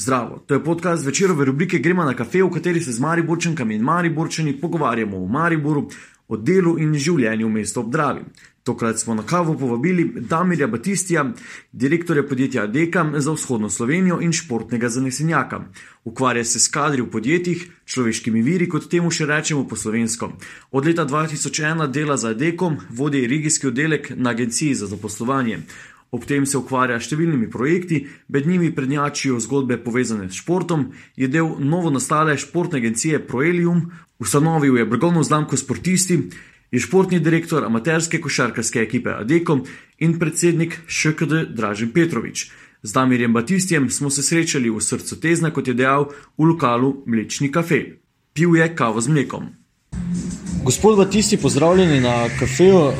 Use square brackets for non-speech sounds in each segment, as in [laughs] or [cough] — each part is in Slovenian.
Zdravo, to je podcast večerove rubrike Gremo na kafe, v kateri se z Mariborčankami in Mariborčani pogovarjamo o Mariboru, o delu in življenju v mestu ob Dravi. Tokrat smo na kavo povabili Damirja Batistija, direktorja podjetja Adeka za vzhodno Slovenijo in športnega zanesenjaka. Ukvarja se s kadri v podjetjih, človeškimi viri, kot temu še rečemo po slovensko. Od leta 2001 dela za Adeko, vodi regijski oddelek na agenciji za zaposlovanje. Ob tem se ukvarja s številnimi projekti, med njimi prednjačijo zgodbe povezane s športom, je del novo nastale športne agencije Proelium, ustanovil je brgovno znamko Sportisti, je športni direktor amaterske košarkarske ekipe Adeko in predsednik ŠKD Dražen Petrovič. Z Damirjem Batistjem smo se srečali v srcu tezna, kot je dejal, v lokalu Mlečni kafe. Pil je kavo z mlekom. Gospod Batisti, pozdravljeni na kafeju.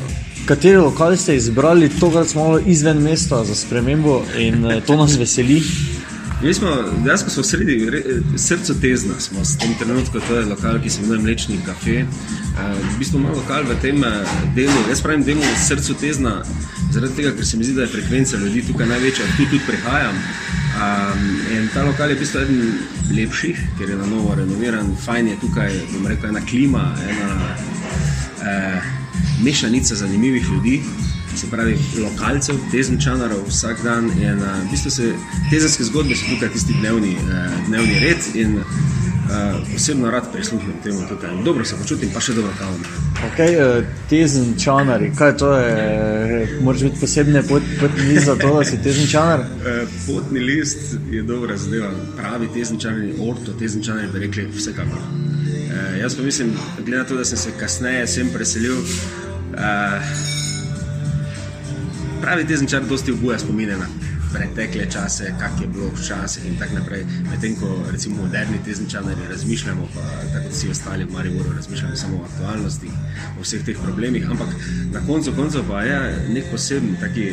Kateri lokal ste izbrali, tokrat smo malo izven mesta za spremembo in eh, to nas veseli. Mi smo dejansko smo sredi srca tezna, smo s tem trenutkom, to je lokal, ki se imenuje Mlečni kafe. V bistvu imamo lokal v tem eh, delu, jaz pravim, delu v srcu tezna, zaradi tega, ker se mi zdi, da je frekvenca ljudi tukaj največja, tu tudi prihajam. Um, in ta lokal je v bistvu eden lepših, ker je na novo renoviran, fajn je tukaj, bom rekel, ena klima, ena. Uh, mešanica zanimivih ljudi, se pravi, lokalcev, tezenčanarov vsak dan. In, uh, v bistvu se tezenske zgodbe so tukaj tisti dnevni, uh, dnevni red. In, Uh, osebno rad prisluhnem temu tukaj. Dobro se počutim, pa še dobro kavno. Okay, uh, tezenčanari, kaj to je? Moraš biti posebne pot, potni list za to, da si tezenčanar? [laughs] Potni list je dobra zadeva. Pravi tezenčanari, orto tezenčanari bi rekli vsekakor. Uh, jaz pa mislim, glede na to, da sem se kasneje sem preselil, Uh, pravi, zničar dosti obuja spomine na pretekle čase, kak je bilo včasih in tako naprej. Medtem ko recimo moderni tezničani razmišljamo, pa tako vsi ostali v Mariboru razmišljamo samo o aktualnosti, o vseh teh problemih, ampak na koncu koncev pa je nek poseben, taki,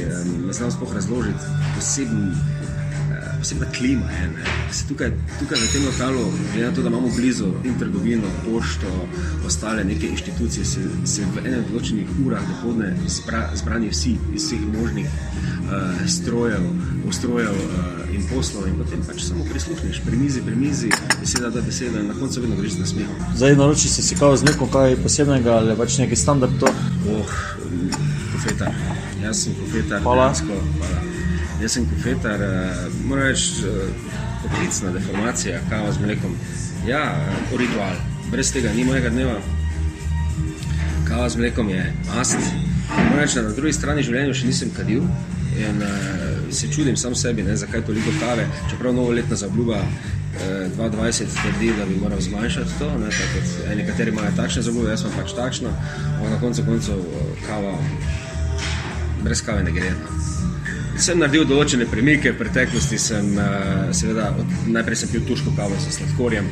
ne znam spoh razložiti, poseben posebna klima. Je, tukaj, tukaj v tem lokalu, glede na to, da imamo blizu in trgovino, pošto, ostale neke inštitucije, se, se v enem določenih urah dohodne zbra, zbrani vsi iz vseh možnih uh, strojev, ustrojev uh, in poslov. In potem pač samo prisluhneš, pri mizi, pri mizi, beseda da beseda in na koncu vedno greš na smeh. Zdaj naroči si si kao z nekom kaj posebnega ali pač neki standard to? Oh, kofetar. Jaz sem kofetar. Hvala. Dejansko, hvala. Jaz sem kofetar, uh, moram reči, uh, poklicna deformacija, kava z mlekom. Ja, uh, ritual, brez tega ni mojega dneva. Kava z mlekom je mast. Moram reči, na drugi strani življenja še nisem kadil in uh, se čudim sam sebi, ne, zakaj toliko kave, čeprav novoletna zabljuba. 22 tvrdi, da bi moral zmanjšati to. Ne, nekateri imajo takšne zabave, jaz pa pač takšno. Na koncu koncev kava, brez kave ne gre. No. Sem naredil določene premike v preteklosti. Sem, uh, seveda, od, najprej sem pil turško kavo s sladkorjem,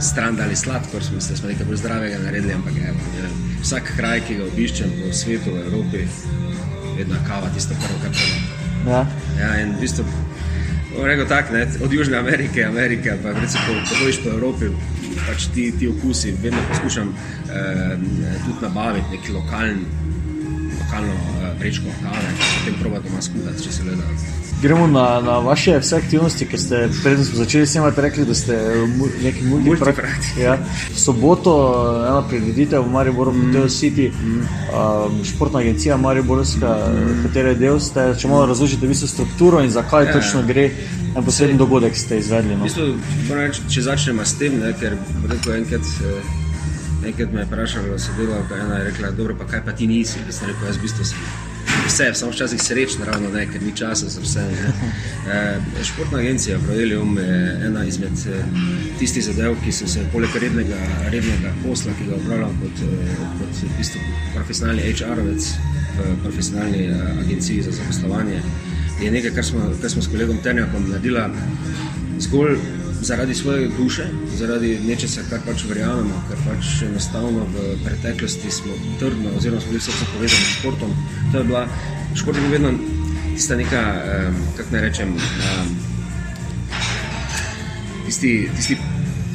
stran dali sladkor, smo se nekaj bolj zdravega naredili. Ampak je, je, vsak kraj, ki ga obiščem po svetu, v Evropi, vedno kava, tisto prvo, kar prvo. Ja. ja, in v bistvu, rekel tak, ne, od Južne Amerike, Amerike, pa recimo, ko hojiš po Evropi. Pač ti, ti okusi, vedno poskušam eh, tudi nabaviti neki lokalni lokalno vrečko kave, potem proba doma skuhati, če se le da. Gremo na, na vaše vse aktivnosti, ki ste predtem začeli snemati, rekli, da ste neki multipraktik. Ja. Soboto ena prireditev v Mariboru, mm. Hotel City, mm. um, športna agencija Mariborska, mm. katere del ste, če malo razložite vi strukturo in zakaj ja. točno gre. En poseben dogodek ste izvedli. No? V bistvu, reči, če začnemo s tem, ne, ker rekel, enkrat, eh, Nekaj me je vprašalo, sodelovka ena je rekla, dobro, pa kaj pa ti nisi? Jaz sem rekel, jaz v bistvu sem vse, samo včasih srečen, ravno ne, ker ni časa za vse. E, športna agencija Prodelium je ena izmed eh, tistih zadev, ki sem se poleg rednega, rednega posla, ki ga upravljam kot, eh, kot v bistvu profesionalni HR-ovec v profesionalni agenciji za zaposlovanje, je nekaj, kar smo, kar smo s kolegom Ternjakom naredili zgolj zaradi svoje duše, zaradi nečesa, kar pač verjamemo, ker pač enostavno v preteklosti smo trdno, oziroma smo bili vse povezani s športom. To je bila šport, ki je vedno tista neka, um, kako naj rečem, um, tisti, tisti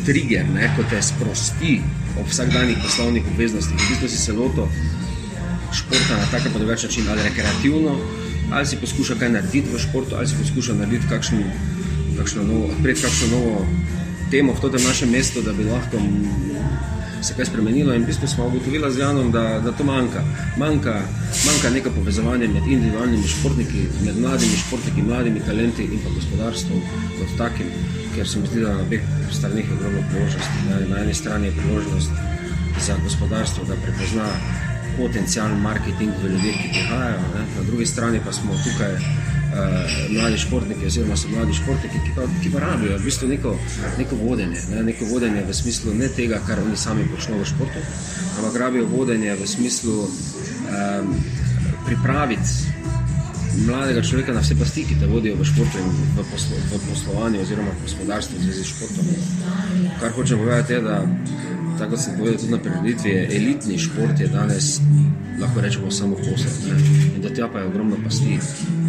trigger, ne, ko te sprosti ob vsakdanjih poslovnih obveznostih. V bistvu si se loto športa na tak ali drugačen način, ali rekreativno, ali si poskuša kaj narediti v športu, ali si poskuša narediti kakšen kakšno novo, odpreti kakšno novo temo v tem našem mestu, da bi lahko se kaj spremenilo. In v bistvu smo ugotovili z Janom, da, da to manjka. manjka. Manjka neko povezovanje med individualnimi športniki, med mladimi športniki, mladimi talenti in pa gospodarstvom kot takim, ker se mi zdi, da na obeh straneh je ogromno priložnosti. Na, na eni strani je priložnost za gospodarstvo, da prepozna potencijalni marketing v ljudeh, ki prihajajo, ne? na drugi strani pa smo tukaj uh, mladi športniki, oziroma so mladi športniki, ki pa, ki pa rabijo v bistvu neko, neko vodenje. Ne? Neko vodenje v smislu ne tega, kar oni sami počnejo v športu, ampak rabijo vodenje v smislu um, pripraviti. Mladega človeka na vse pasti, ki te vodijo v športu in v, poslo, v poslovanju, oziroma v gospodarstvu, z športom. Kar hočem povedati, je, da tako kot sem povedal tudi na prireditvi, elitni šport je danes, lahko rečemo, samo posel. In da tja pa je ogromno pasti,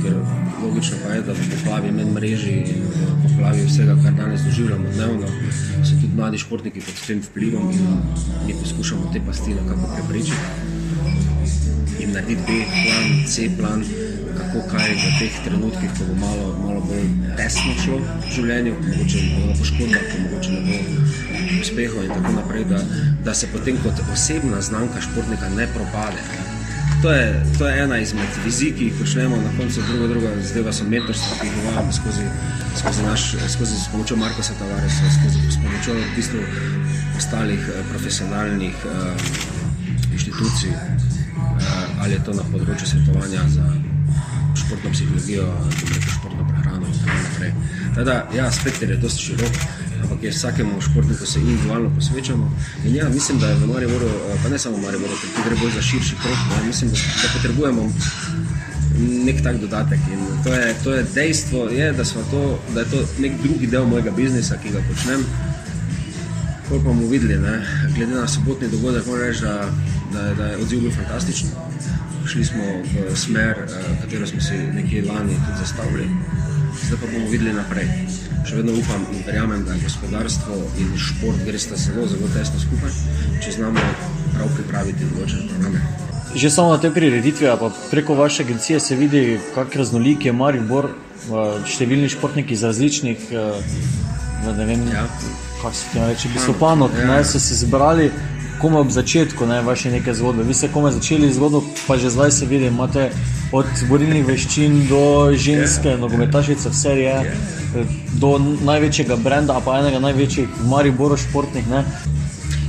ker logično pa je, da v poplavi med mreži in poplavi vsega, kar danes doživljamo dnevno, so tudi mladi športniki pod tem vplivom in mi poskušamo te pasti nekako preprečiti. In narediti B plan, C plan, kako kaj v teh trenutkih, ko bo malo, malo bolj tesno šlo v življenju, mogoče ne bo poškodba, mogoče ne bo uspehov in tako naprej, da, da se potem kot osebna znamka športnika ne propade. To je, to je ena izmed vizij, ki jih počnemo na koncu druga, druga zdaj so mentorstva, ki jih uvajamo skozi, skozi, naš, skozi s pomočjo Marka Satavaresa, skozi s pomočjo v bistvu ostalih eh, profesionalnih uh, inštitucij, uh, ali je to na področju svetovanja za športno psihologijo, športno prehrano in tako naprej. Teda, ja, spekter je dosti širok, ampak je vsakemu športniku se individualno posvečamo. In ja, mislim, da je v Mariboru, eh, pa ne samo v Mariboru, ker gre bolj za širši krok, ja, mislim, da, da potrebujemo nek tak dodatek. In to je, to je dejstvo, je, da, to, da je to nek drugi del mojega biznisa, ki ga počnem. Kot pa bomo videli, ne, glede na sobotni dogodek, moram reči, da, da, da je odziv bil fantastičen šli smo v smer, uh, katero smo si nekje lani tudi zastavili, zdaj pa bomo videli naprej. Še vedno upam in verjamem, da gospodarstvo in šport gre sta zelo, zelo tesno skupaj, če znamo prav pripraviti določene programe. Že samo na te prireditve, pa preko vaše agencije se vidi, kako raznolik je Maribor, številni športniki iz različnih, ne vem, ja. kako se ti reče, bisopanov, ja. ne so se zbrali komaj ob začetku ne, vaše neke zgodbe. Vi ste komaj začeli zgodbo, pa že zdaj se vidi, imate od borilnih veščin do ženske, yeah. nogometašice, vse je, yeah. do največjega brenda, pa enega največjih, Mariboro športnih. Ne.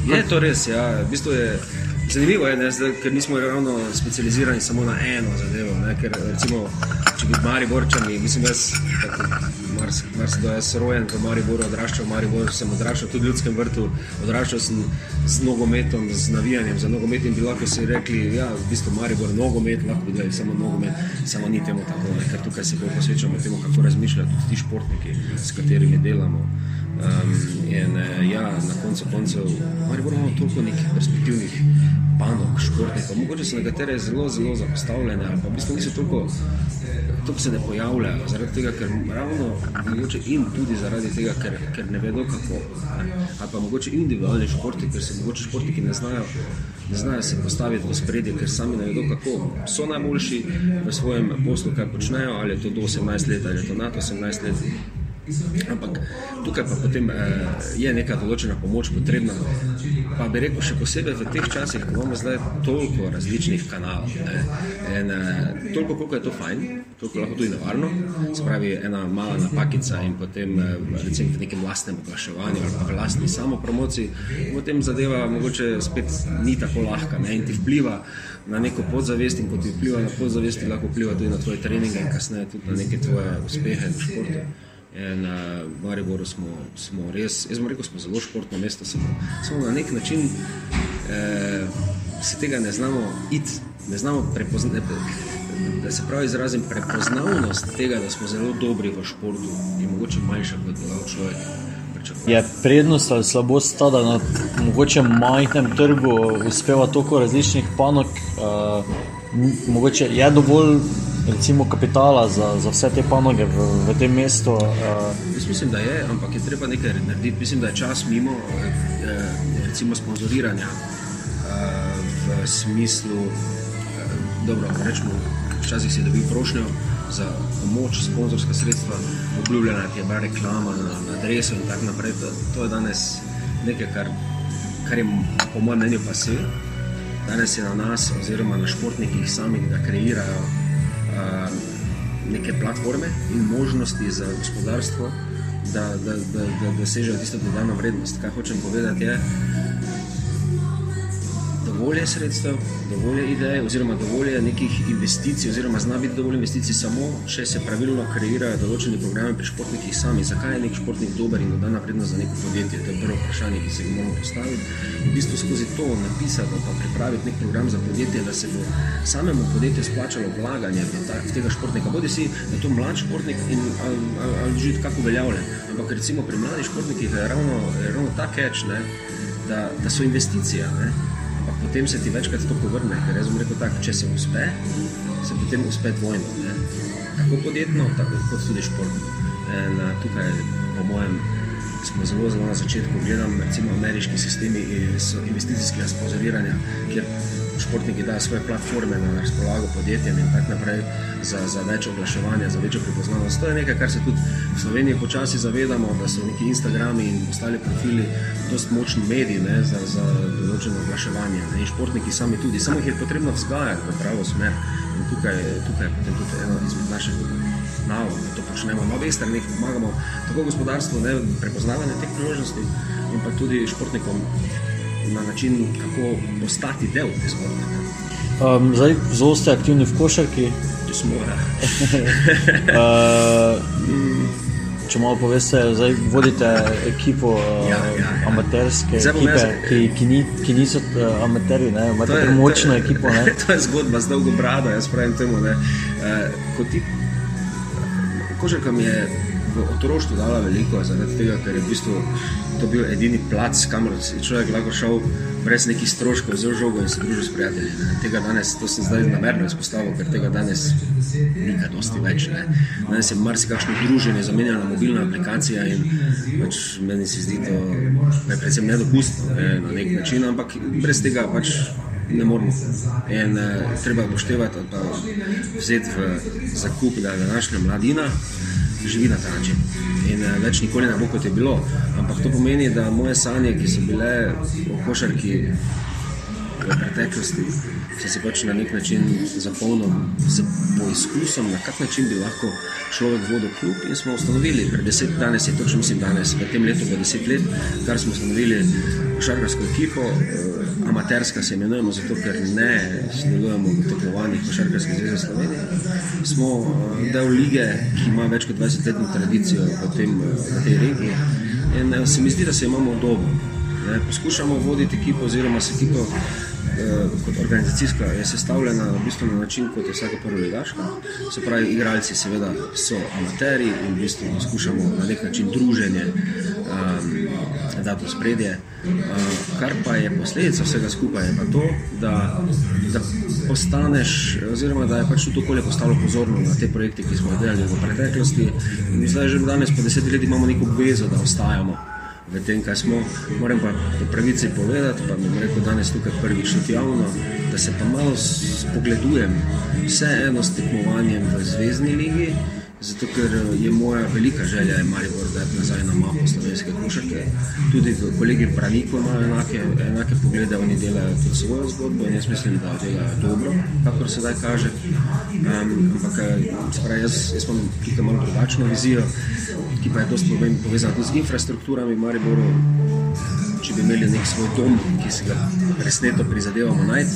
Je to res, ja. v bistvu je. Zanimivo je, ne, zdaj, ker nismo ravno specializirani samo na eno zadevo. Ne, ker, recimo, če bi bili Mariborčani, mislim, da marsikdo jaz rojen v Mariboru, odraščal v Mariboru, sem odraščal tudi v ljudskem vrtu, odraščal sem z nogometom, z navijanjem za nogomet in bi lahko si rekli, da ja, v bistvu Maribor nogomet, lahko bi gledali samo nogomet, samo ni temu tako, ne, ker tukaj se bolj posvečamo temu, kako razmišljajo tudi ti športniki, s katerimi delamo. Um, in uh, ja, na koncu koncev, ali imamo toliko nekih perspektivnih panog, športnikov, mogoče so nekatere zelo, zelo zapostavljene, pa v bistvu niso toliko, toliko se ne pojavljajo, zaradi tega, ker ravno mogoče in tudi zaradi tega, ker, ker ne vedo kako. Ali pa mogoče individualni športi, ker se mogoče športniki ne znajo, ne znajo se postaviti v spredje, ker sami ne vedo kako. So najboljši v svojem poslu, kaj počnejo, ali je to do 18 let, ali je to nad 18 let. Ampak tukaj pa potem eh, je neka določena pomoč potrebna. Pa bi rekel, še posebej v teh časih, ko imamo zdaj toliko različnih kanalov. In eh, toliko, koliko je to fajn, toliko lahko tudi nevarno. Spravi ena mala napakica in potem eh, recimo v nekem lastnem oglaševanju ali pa v lastni samopromociji, potem zadeva mogoče spet ni tako lahka ne? in ti vpliva. Na neko podzavest, in ko ti vpliva na podzavest, lahko vpliva tudi na tvoje treninge, in kasneje tudi na neke tvoje uspehe v športu. In uh, v Mariboru smo, smo res, jaz bom rekel, smo zelo športno mesto, samo, samo na nek način eh, se tega ne znamo iti, ne znamo prepoznati. Da se pravi, izrazim prepoznavnost tega, da smo zelo dobri v športu in mogoče manjša kot bi človek. Je prednost ali slabost ta, da na mogoče majhnem trgu uspeva toliko različnih panog, uh, mogoče je dovolj recimo, kapitala za, za vse te panoge v, v tem mestu? Uh... Jaz mislim, da je, ampak je treba nekaj narediti. Mislim, da je čas mimo eh, recimo, sponzoriranja eh, v smislu, eh, da rečemo, včasih si dobil prošnjo. za pomoč, sponzorska sredstva, obljubljena ti je bila reklama na, na adresu in tako naprej. To, to je danes nekaj, kar, kar je po mojem mnenju pa se. Danes je na nas, oziroma na športnikih samih, da kreirajo neke platforme in možnosti za gospodarstvo, da, da, da, da dosežejo tisto dodano vrednost. Kaj hočem povedati je, dovolj je sredstev, dovolj je idej, oziroma dovolj je nekih investicij, oziroma zna biti dovolj investicij samo, če se pravilno kreirajo določeni programi pri športnikih sami. Zakaj je nek športnik dober in dodana vrednost za neko podjetje? To je prvo vprašanje, ki se ga moramo postaviti. V bistvu skozi to napisati, pa pripraviti nek program za podjetje, da se bo samemu podjetju splačalo vlaganje v, ta, v tega športnika. Bodi si, da je to mlad športnik in ali, ali, ali že tako uveljavljen. Ampak recimo pri mladih športnikih je ravno, je ravno ta keč, ne, da, da so investicije. Ne potem se ti večkrat to povrne. Ker jaz bom rekel tako, če se uspe, se potem uspe dvojno. Ne? Tako podjetno, tako kot tudi športno. In, uh, tukaj, po mojem, smo zelo, zelo na začetku. Gledam, recimo, ameriški sistemi investicijskega sponzoriranja, kjer športniki dajo svoje platforme na razpolago podjetjem in tako naprej za, za več oglaševanja, za večjo prepoznavnost. To je nekaj, kar se tudi v Sloveniji počasi zavedamo, da so neki Instagrami in ostali profili dosti močni mediji ne, za, za določeno oglaševanje. Ne. In športniki sami tudi, samo jih je potrebno vzgajati v pravo smer. In tukaj, tukaj je potem tudi eno izmed naših nalog, da to počnemo. Na obeh straneh pomagamo tako gospodarstvu, ne, prepoznavanje teh priložnosti in pa tudi športnikom na način, kako postati del te zgodbe. Um, zdaj, zelo ste aktivni v košarki. Če smo, uh, če malo poveste, zdaj vodite ekipo uh, ja, ja, ja. amaterske ekipe, jaz... ki, ki, ni, ki niso uh, amaterji, imate je, močno to je, ekipo. [laughs] to je zgodba z dolgo brado, jaz pravim temu. Uh, ti, košarka mi je v otroštvu dala veliko, zaradi tega, ker je v bistvu to bil edini plac, kamor si človek lahko šel brez nekih stroškov, zelo žogo in se družil s prijatelji. Ne. Tega danes, to sem zdaj namerno izpostavil, ker tega danes ni kaj dosti več. Ne. Danes je marsikakšno druženje zamenjala mobilna aplikacija in pač meni se zdi to ne, predvsem nedopustno ne, na nek način, ampak brez tega pač. Ne moramo. In, uh, treba upoštevati, da vzeti v zakup, da je današnja mladina živi na ta način. In uh, več nikoli ne bo kot je bilo. Ampak to pomeni, da moje sanje, ki so bile v košarki v preteklosti, so se pač na nek način zapolnili z poizkusom, na kak način bi lahko človek vodil klub. In smo ustanovili, pred deset danes je točno, mislim, danes, v tem letu, v deset let, kar smo ustanovili košarkarsko ekipo. Uh, amaterska se imenujemo, zato ker ne sodelujemo v tekmovanjih Košarkarske zveze Slovenije. Smo eh, del lige, ki ima več kot 20-letno tradicijo v, tem, v tej regiji. In eh, se mi zdi, da se imamo dobro. Poskušamo voditi ekipo, oziroma se ekipo Eh, kot organizacijska je sestavljena v bistvu na način, kot je vsaka prva ligaška. Se pravi, igralci seveda so amateri in v bistvu poskušamo na nek način druženje um, dati v spredje. Uh, kar pa je posledica vsega skupaj, je to, da, da postaneš, oziroma da je pač tudi okolje postalo pozorno na te projekte, ki smo jih delali v preteklosti. In zdaj že danes, po desetih letih, imamo neko obvezo, da ostajamo v tem, kaj smo. Moram pa po pravici povedati, pa bom rekel danes tukaj prvič tudi javno, da se pa malo spogledujem vseeno s tekmovanjem v Zvezdni ligi. Zato, ker eh, je moja velika želja, da imajo nazaj na mapo slovenske košarke. Tudi kolegi Praviko imajo enake, enake poglede, oni delajo tudi svojo zgodbo in jaz mislim, da delajo dobro, kako se zdaj kaže. Um, ampak eh, pravi, jaz, jaz imam tukaj malo drugačno vizijo, ki pa je dosti povezana tudi z infrastrukturami Mariboru bi imeli nek svoj dom, ki si ga resneto prizadevamo najti,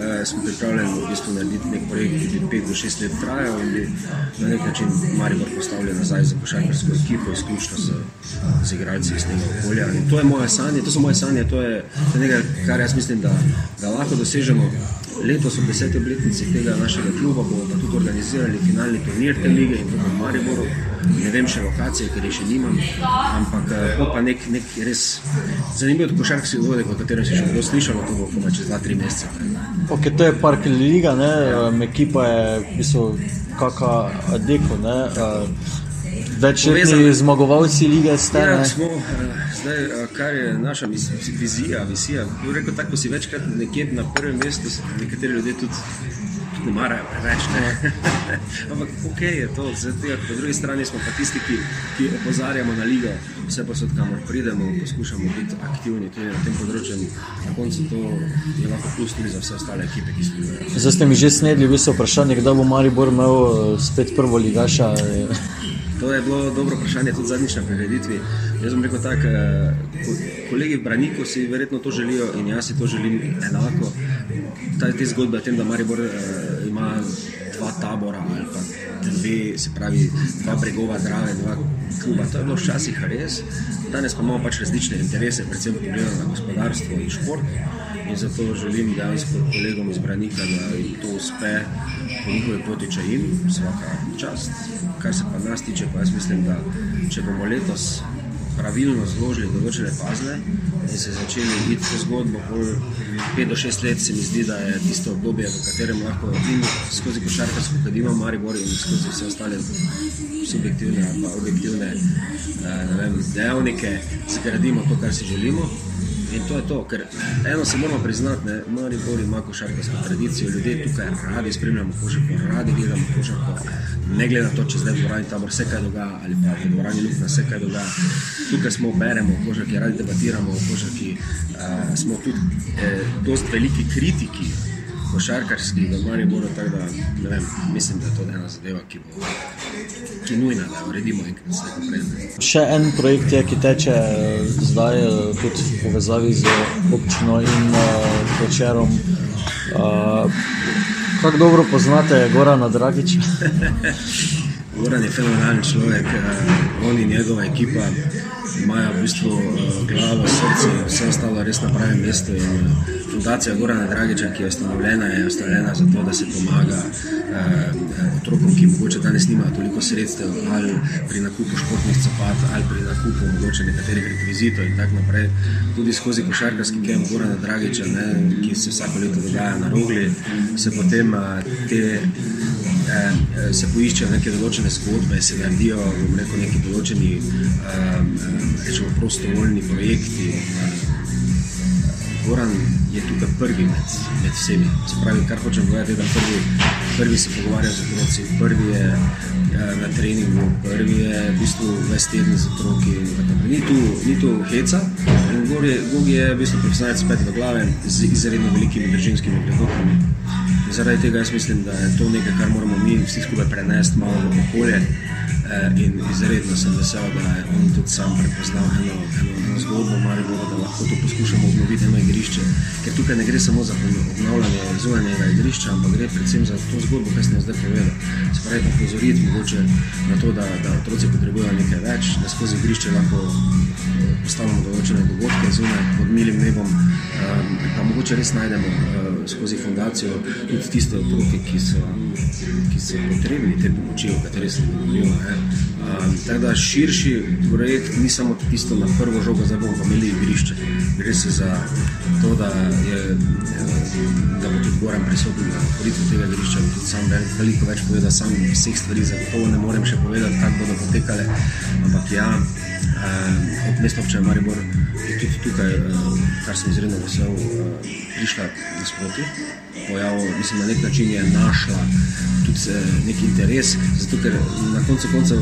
eh, smo pripravljeni v bistvu narediti nek projekt, ki bi 5 do 6 let trajal in bi na nek način Maribor postavili nazaj za košarkarsko ekipo, izključno z, z igralci iz tega okolja. In to je moje sanje, to so moje sanje, to je, to je nekaj, kar jaz mislim, da, da lahko dosežemo. Letos ob deseti obletnici tega našega kluba bomo pa tudi organizirali finalni turnir te lige in to v Mariboru. Ne vem še lokacije, ker jih še nimam, ampak eh, bo pa nek, nek res zanimiv košarkarski dogodek, o katerem si še kdo slišal, to bo pa čez 2-3 mesece. Okay, to je Park Liga, ne? Ja. ekipa je v bistvu kakšna deko. Večletni zmagovalci lige ste. Ja, smo, zdaj, kar je naša vizija, vizija. Rekel, tako si večkrat nekje na prvem mestu, nekateri ljudje tudi ne marajo preveč. Ne? [laughs] Ampak ok je to, tega, po drugi strani smo pa tisti, ki, ki opozarjamo na ligo, vse pa so kamor pridemo, poskušamo biti aktivni tudi na tem področju. Na koncu to je lahko plus tudi za vse ostale ekipe, ki jih. Zdaj ste mi že snedli, vi ste vprašali, kdaj bo Maribor imel eh, spet prvo ligaša. To je bilo dobro vprašanje tudi zadnjič na prireditvi. Jaz sem rekel tako, eh, kolegi v Braniku si verjetno to želijo in jaz si to želim enako. Ta, te zgodbe o tem, da Maribor uh, ima dva tabora ali pa dve, se pravi, dva bregova, drave, dva kluba. To je bilo včasih res. Danes pa imamo pač različne interese, predvsem pogledano na gospodarstvo in šport. In zato želim dejansko kolegom iz Branika, da jim to uspe po njihovi poti, če jim vsaka čast. Kar se pa nas tiče, pa jaz mislim, da če bomo letos pravilno zložili določene pazle in se začeli iti po zgodbo, 5 do 6 let, se mi zdi, da je tisto obdobje, v katerem lahko in skozi košarkarsko kadimo, Maribor in skozi vse ostale subjektivne ali objektivne eh, vem, dejavnike zgradimo to, kar si želimo. In to je to, ker eno se moramo priznati, da Mari Bori ima košarkarsko tradicijo, ljudje tukaj radi spremljamo košarko, radi gledamo košarko, ne glede na to, če zdaj v dvorani tam vse kaj dogaja ali pa v dvorani Lukna vse kaj dogaja. Tukaj smo beremo košarki, radi debatiramo o košarki, uh, smo tudi eh, dosti veliki kritiki košarkarski, da Mari Bori tako da, ne vem, mislim, da je to ena zadeva, ki bo ki nujna, da uredimo enkrat vse naprej. Še en projekt je, ki teče eh, zdaj eh, tudi v povezavi z občino in uh, večerom. Uh, Kako dobro poznate Gorana Dragiča? [laughs] Goran je fenomenalen človek, uh, on in njegova ekipa imajo v bistvu uh, glavo, srce, vse ostalo res na pravem mestu. In, uh, fundacija Gorana Dragiča, ki je ustanovljena, je ustanovljena zato, da se pomaga uh, otrokom, ki morda danes nimajo toliko sredstev, ali pri nakupu športnih copat, ali pri nakupu morda nekaterih rekvizitov in tako naprej. Tudi skozi košarkarski kem Gorana Dragiča, ne, ki se vsako leto dogaja na rogli, se potem uh, te. Se poiščejo neke določene zgodbe, se naredijo rekel, neki določeni um, prostovoljni projekti. Goran je tukaj prvi med, med vsemi. Se pravi, kar hočem povedati, da prvi, prvi se pogovarja z otroci, prvi je ja, na treningu, prvi je v bistvu ves teden z otroki. Ni tu, ni tu heca. Gogi je v bistvu profesionalec petega glave z izredno velikimi družinskimi predokami. Zaradi tega jaz mislim, da je to nekaj, kar moramo mi vsi skupaj prenesti malo v okolje. Eh, in izredno sem vesel, da je on tudi sam prepoznal eno, eno, eno zgodbo, Mariboru, da lahko to poskušamo obnoviti eno igrišče. Ker tukaj ne gre samo za obnavljanje zunanjega igrišča, ampak gre predvsem za to zgodbo, ki sem zdaj povedal. Se pravi, upozoriti mogoče na to, da, da otroci potrebujejo nekaj več, da skozi igrišče lahko eh, postavljamo določene dogodke zunaj pod milim nebom, um, pa mogoče res najdemo skozi fundacijo tudi tiste otroke, ki so, ki so potrebni te pomoči, o kateri sem govoril. Um, tako da širši projekt ni samo tisto na prvo žogo, zdaj bomo imeli igrišče. Gre se za to, da, je, da bo tudi Goran prisoten na otvoritvi tega igrišča. Sam veliko več povedal, sam vseh stvari zagotovo ne morem še povedati, kako bodo potekale. Ampak ja, um, od mesta občine Maribor je tudi tukaj, um, kar sem izredno vesel, um, prišla nasproti. Mislim, na nek način je našla tudi neki interes, zato ker na koncu koncev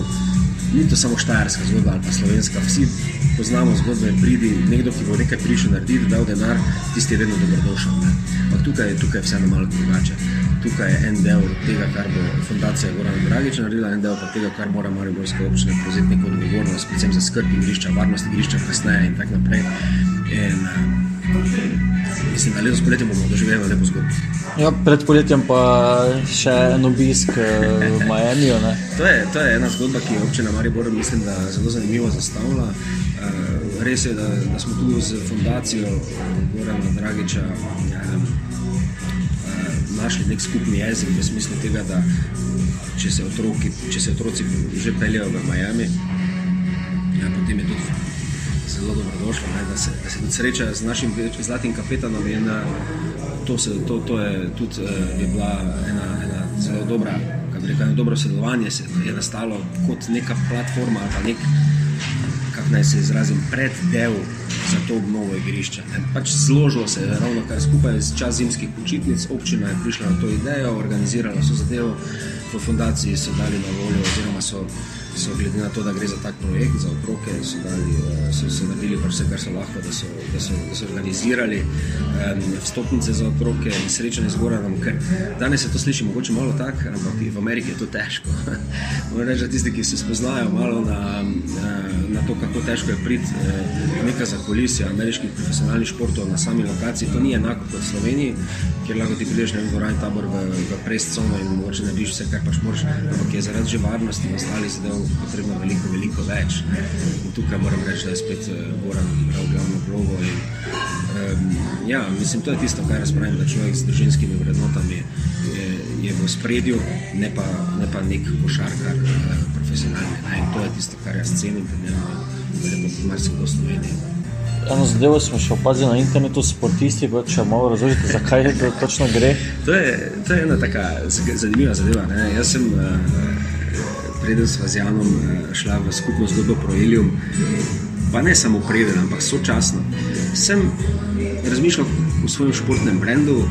ni to samo štajerska zgodba ali pa slovenska. Vsi poznamo zgodbe, pridi nekdo, ki bo nekaj prišel narediti, dal denar, tisti je vedno dobrodošel. Ampak tukaj, tukaj je vseeno malo drugače. Tukaj je en del tega, kar bo fundacija Gorana Dragiča naredila, en del pa tega, kar mora Mariborska občina prevzeti neko odgovornost, predvsem za skrb igrišča, varnost igrišča, kasneje in tako naprej. In, Mislim, da letos poletje bomo doživeli lepo zgodbo. Ja, pred poletjem pa še en obisk eh, v [laughs] Miami. to, to je ena zgodba, ki je občina Maribor mislim, zelo zanimivo zastavila. Uh, res je, da, da smo tu z fundacijo Gorana Dragiča uh, našli nek skupni jezik v smislu tega, da če se, otroki, če se otroci že peljejo v Miami, ja, potem je tudi zelo dobrodošlo, ne, da, se, da se tudi sreča z našim zlatim kapetanom. In, eh, to, se, to, to je tudi eh, je bila ena, ena zelo dobra, kako rečem, eno dobro sodelovanje, se je nastalo kot neka platforma ali nek, kako naj se izrazim, preddel za to obnovo igrišča. Ne. Pač zložilo se je ravno kar skupaj z čas zimskih počitnic, občina je prišla na to idejo, organizirala so zadevo, v fundaciji so dali na voljo, oziroma so so glede na to, da gre za tak projekt, za otroke, so, dali, eh, so, so naredili vse, kar so lahko, da so, da so, da so organizirali um, vstopnice za otroke in srečanje z Goranom. Ker danes se to sliši mogoče malo tako, ampak v Ameriki je to težko. [laughs] Moram reči, da tisti, ki se spoznajo malo na, na, na to, kako težko je priti eh, nekaj za kulisje ameriških profesionalnih športov na sami lokaciji, to ni enako kot v Sloveniji, kjer lahko ti prideš na en tabor v, v prescono in mogoče ne vidiš vse, kar pač moraš, ampak je zaradi že varnosti in ostalih zadev potrebno veliko, veliko več. In tukaj moram reči, da je spet uh, Goran igral glavno vlogo. In, um, ja, mislim, to je tisto, kar jaz pravim, da človek z družinskimi vrednotami je, je v spredju, ne pa, ne pa nek košarkar uh, profesionalni. Ne? In to je tisto, kar jaz cenim, ne vem, da marsikdo Slovenije. Eno zadevo smo še opazili na internetu, sportisti, če malo razložite, zakaj to točno gre. To je, to je ena taka zanimiva zadeva. Ne? Jaz sem uh, preden sva z Janom eh, šla v skupno zgodbo pro Ilium, pa ne samo preden, ampak sočasno, sem razmišljal o svojem športnem brendu,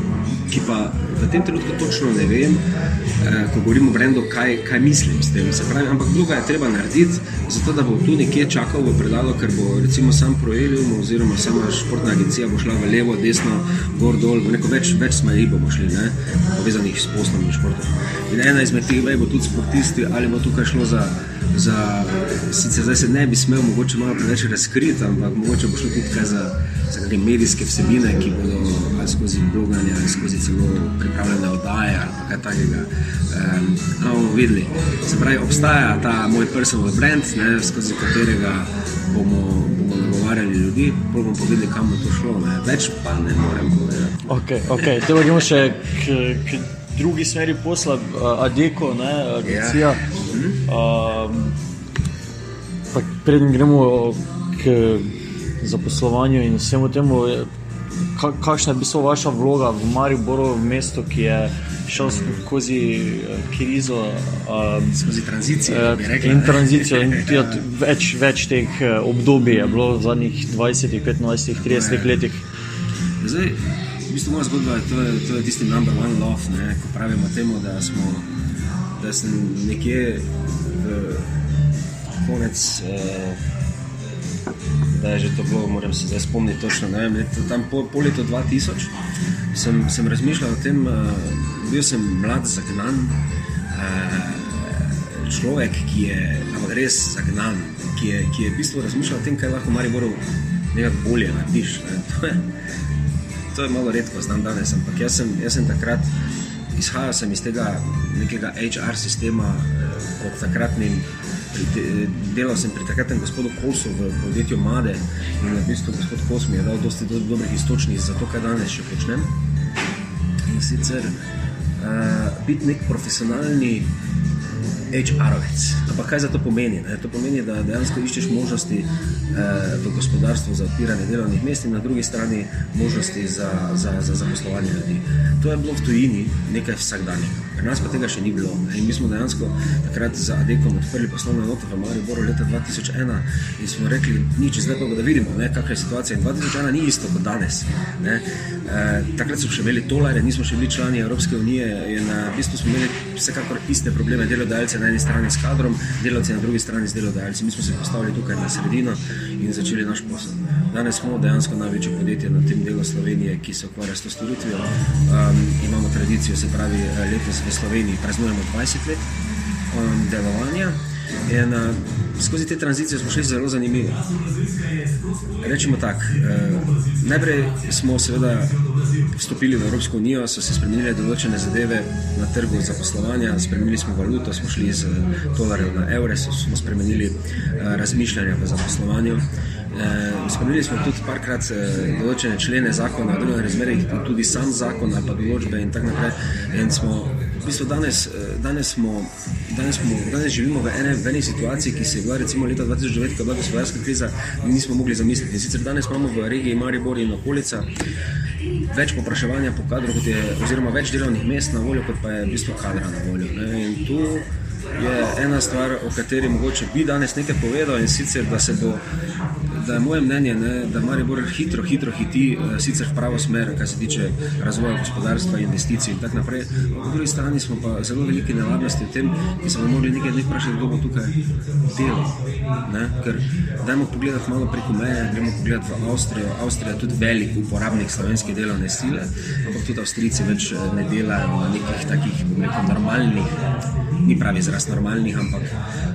ki pa v tem trenutku točno ne vem, eh, ko govorim o brendu, kaj, kaj mislim s tem. Pravi, ampak druga je treba narediti, zato da bo tu nekje čakal v predalo, ker bo recimo sam Proelium oziroma sama športna agencija bo šla v levo, desno, gor, dol, v neko več, več smeri bomo šli, ne? povezanih s poslom in športom. In ena izmed teh vej bo tudi sportisti, ali bo tukaj šlo za za, sicer zdaj se ne bi smel mogoče malo preveč razkriti, ampak mogoče bo šlo tudi za, za neke medijske vsebine, ki bodo ali skozi bloganje ali skozi celo pripravljene oddaje ali kaj takega. Um, bomo videli. Se pravi, obstaja ta moj personal brand, ne, skozi katerega bomo, bomo nagovarjali ljudi, pa bomo povedali, kam bo to šlo. Ne. Več pa ne morem povedati. Okay, okay. Te bomo še k, k drugi smeri posla, Adeko, ne, agencija. Ja. Um, Preden gremo k zaposlovanju in vsemu temu, kakšna je bila vaša vloga v Mariboru, mestu, ki je šel skozi krizo, um, skozi tranzicijo. Uh, in tranzicijo, in [laughs] ja, več, več teh obdobij je bilo v zadnjih 20, 25, 30 ja. letih. Zdaj, v bistvu moja zgodba je, to je, to je tisti number one love, ne, ko pravimo temu, da smo da sem nekje v konec, eh, da je že to bilo, moram se zdaj spomniti točno, ne vem, leto, tam po, po letu 2000 sem, sem razmišljal o tem, eh, bil sem mlad, zagnan, eh, človek, ki je res zagnan, ki je, ki je v bistvu razmišljal o tem, kaj lahko Mariboru nekako bolje narediš. Ne. [laughs] to je malo redko, znam danes, ampak jaz sem, jaz sem takrat izhajal sem iz tega nekega HR sistema, kot eh, takratnim. Delal sem pri takratnem gospodu Kosu v podjetju Made in na bistvu gospod Kos mi je dal dosti do, dobrih istočnic za to, kaj danes še počnem. In sicer uh, biti nek profesionalni HR-ovec. Ampak kaj za to pomeni? Ne? To pomeni, da dejansko iščeš možnosti eh, v gospodarstvu za odpiranje delovnih mest in na drugi strani možnosti za, za, za zaposlovanje ljudi. To je bilo v tujini nekaj vsakdanjega. Pri nas pa tega še ni bilo. In mi smo dejansko takrat z Adekom odprli poslovno enoto v Mariboru leta 2001 in smo rekli, nič, zdaj pa da vidimo, kakšna je situacija. In 2001 ni isto kot danes. E, takrat smo še imeli tolare, nismo še bili člani Evropske unije in na bistvu smo imeli vsekakor iste probleme, delodajalce na eni strani s kadrom, delavci na drugi strani s delodajalci. Mi smo se postavili tukaj na sredino in začeli naš posel. Danes smo dejansko največje podjetje na tem delu Slovenije, ki se ukvarja s to storitvijo. Um, imamo tradicijo, se pravi, letos v Sloveniji praznujemo 20 let um, delovanja. In, uh, skozi te tranzicije smo šli zelo zanimivi. Rečemo tako, uh, najprej smo seveda vstopili v Evropsko unijo, so se spremenile določene zadeve na trgu zaposlovanja, spremenili smo valuto, smo šli iz dolarjev na evre, smo spremenili uh, razmišljanje v zaposlovanju. Uh, spremenili smo tudi parkrat uh, določene člene zakona o delovnih razmerah, tudi sam zakon ali pa določbe in tako naprej. In smo v bistvu danes, eh, danes, smo, danes, smo, danes živimo v, ene, v eni situaciji, ki se je bila recimo leta 2009, ko je bila gospodarska kriza, nismo mogli zamisliti. In sicer danes imamo v regiji Maribor in okolica več popraševanja po kadru, je, oziroma več delovnih mest na voljo, kot pa je v bistvu kadra na voljo. Ne? In tu je ena stvar, o kateri mogoče bi danes nekaj povedal, in sicer da se bo da je moje mnenje, ne, da Maribor hitro, hitro hiti, uh, sicer v pravo smer, kar se tiče razvoja gospodarstva, investicij in tako naprej. Po drugi strani smo pa zelo velike nevarnosti v tem, ki smo morali nekaj dni vprašati, kdo bo tukaj delal. Ker dajmo pogledati malo preko meje, gremo pogledati v Avstrijo. Avstrija je tudi velik uporabnik slovenske delovne sile, ampak tudi Avstrijci več eh, ne delajo na nekih takih, bom rekel, normalnih, ni pravi izraz normalnih, ampak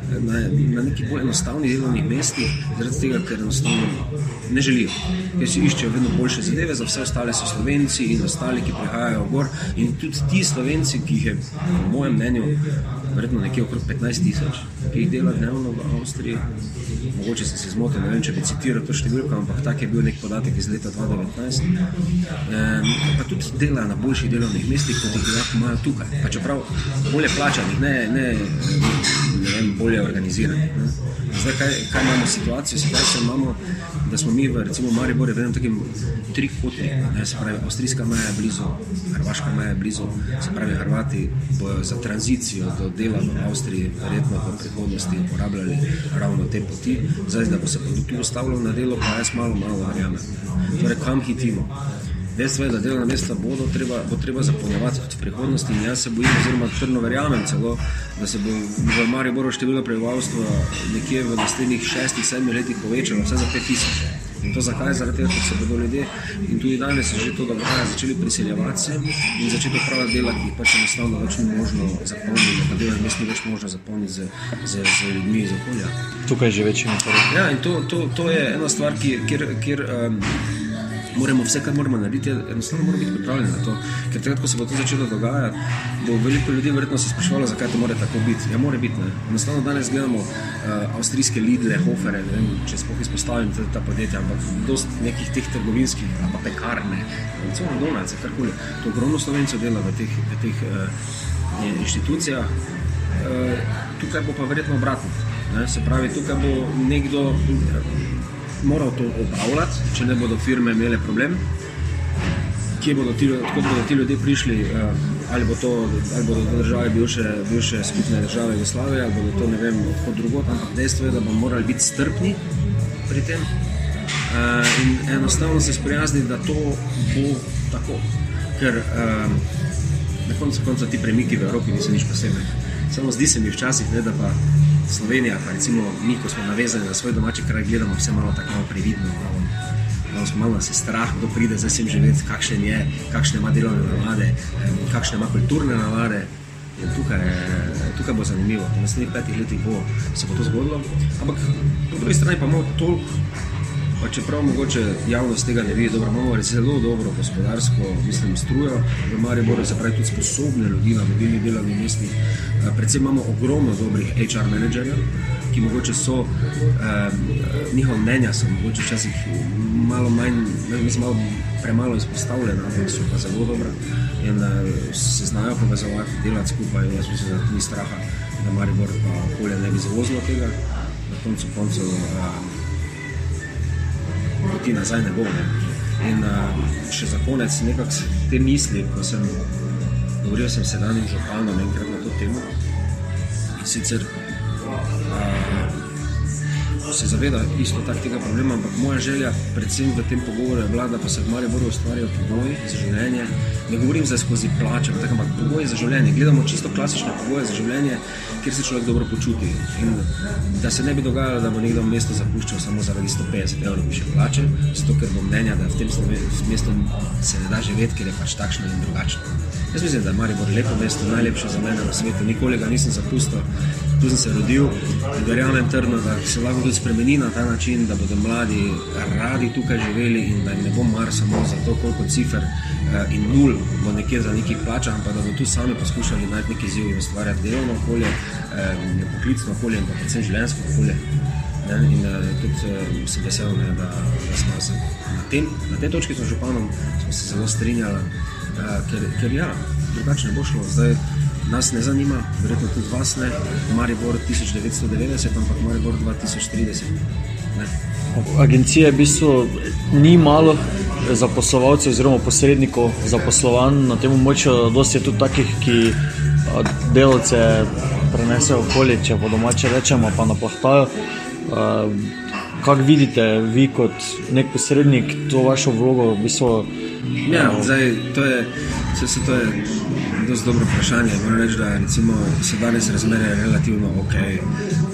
na, na nekih bolj enostavnih delovnih mestih, zaradi tega, ker enostavno ne želijo. Ker si iščejo vedno boljše zadeve, za vse ostale so slovenci in ostali, ki prihajajo gor. In tudi ti slovenci, ki jih je, po mojem mnenju, verjetno nekje okrog 15 tisoč, ki jih dela dnevno v Avstriji. Mogoče se zmotil, ne vem, če bi citiral to številko, ampak tak je bil nek podatek iz leta 2019. Um, pa tudi dela na boljših delovnih mestih, kot jih lahko imajo tukaj. Pa čeprav bolje plačanih, ne, ne, ne bolje organiziranih. Ne. Zdaj, kaj, kaj imamo situacijo? Situacijo imamo, da smo mi v recimo Mariboru v enem takem trikotniku, se pravi, avstrijska meja je blizu, hrvaška meja je blizu, se pravi, Hrvati bojo za tranzicijo do dela v Avstriji verjetno v prihodnosti uporabljali ravno te poti. Zdaj, da bo se tu ustavilo na delo, pa jaz malo, malo verjamem. Torej, kam hitimo? Dejstvo je, da delovna mesta bodo treba, bo treba zapolnjevati tudi v prihodnosti in jaz se bojim, oziroma trdno verjamem celo, da se bo v Mariboru število prebivalstva nekje v naslednjih šestih, sedmih letih povečalo, vse za pet tisoč. In to zakaj? Zaradi tega, ker se bodo ljudje in tudi danes že to dogaja, začeli priseljevati se in začeti opravljati dela, ki jih pač enostavno več ni možno zapolniti, da delovne mesta ni več možno zapolniti z, z, z ljudmi iz okolja. Tukaj že večina. Ja, in to, to, to je ena stvar, kjer, kjer, kjer um, moramo vse, kar moramo narediti, enostavno moramo biti pripravljeni na to. Ker takrat, ko se bo to začelo dogajati, bo veliko ljudi verjetno se sprašvalo, zakaj to mora tako biti. Ja, mora biti. Ne? Enostavno danes gledamo uh, avstrijske lidle, hofere, ne vem, če spoh izpostavim ta, ta podjetja, ampak dost nekih teh trgovinskih, pa pekarne, recimo McDonald's, karkoli. To ogromno slovencev dela v teh, v teh uh, inštitucijah. Uh, tukaj bo pa verjetno obratno. Ne? Se pravi, tukaj bo nekdo moral to upravljati, če ne bodo firme imele problem. Kje bodo ti, bodo ti ljudje prišli, uh, ali bo to ali bodo to države bivše, bivše skupne države Jugoslavije, ali bodo to ne vem, kot drugot, ampak dejstvo je, da bomo morali biti strpni pri tem uh, in enostavno se sprijazniti, da to bo tako. Ker uh, na koncu konca ti premiki v Evropi niso nič posebnega. Samo zdi se mi včasih, ne, da pa Slovenija, pa recimo mi, ko smo navezani na svoj domači kraj, gledamo vse malo tako malo previdno. Malo, malo malo nas strah, kdo pride zdaj sem živeti, kakšen je, kakšne ima delovne navade, kakšne ima kulturne navade. In tukaj, tukaj bo zanimivo, v naslednjih petih letih bo se bo to zgodilo. Ampak po drugi strani pa imamo toliko Pa čeprav mogoče javnost tega ne vidi, dobro, imamo zelo dobro gospodarsko, mislim, strujo v Mariboru, se pravi tudi sposobne ljudi na mobilnih delovnih mestih. Predvsem imamo ogromno dobrih HR menedžerjev, ki mogoče so, um, njihova mnenja so mogoče včasih malo manj, mislim, malo premalo izpostavljena, ampak so pa zelo dobra in uh, se znajo povezovati, delati skupaj. Jaz mislim, da ni straha, da Maribor pa okolje ne bi zavozilo tega. Na koncu koncev. Uh, poti nazaj ne bo. Ne. In uh, še za konec nekako te misli, ko sem govoril s sedanjim županom enkrat na to temo. Sicer uh, se zaveda isto tak tega problema, ampak moja želja, predvsem v tem pogovoru, je bila, da pa se v Mariboru ustvarjajo pogoji za življenje. Ne govorim zdaj skozi plače, ampak pogoji za življenje. Gledamo čisto klasične pogoje za življenje, kjer se človek dobro počuti. In da se ne bi dogajalo, da bo nekdo mesto zapuščal samo zaradi 150 evrov više plače, zato ker bo mnenja, da v tem mestu se ne da živeti, ker je pač takšno in drugačno. Jaz mislim, da je Maribor lepo mesto, najlepše za mene na svetu. Nikoli ga nisem zapustil, tu sem se rodil verjamem trdno, da se lahko tudi spremeni na ta način, da bodo mladi radi tukaj živeli in da jim ne bo mar samo za to, koliko cifer eh, in nul bo nekje za nekih plača, ampak da bodo tu sami poskušali najti neki izziv in ustvarjati delovno okolje, eh, poklicno okolje in pa predvsem življenjsko okolje. Ne, in uh, tudi sem vesel, ne, da, da smo se na, tem, na tej točki z županom se zelo strinjali, ker, ker ja, drugače ne bo šlo. Zdaj, nas ne zanima, verjetno tudi vas ne, Maribor 1990, ampak Maribor 2030. Ne. Agencija v bistvu ni malo zaposlovalcev oziroma posrednikov zaposlovanj na tem območju, dosti je tudi takih, ki delavce prenesejo okolje, če po domače rečemo, pa naplahtajo. kako vidite vi kot nek posrednik to vašo vlogo? V bistvu, Ja, zdaj, to je, se, se, to je dosti dobro vprašanje. Moram reči, da recimo, so danes razmere relativno ok.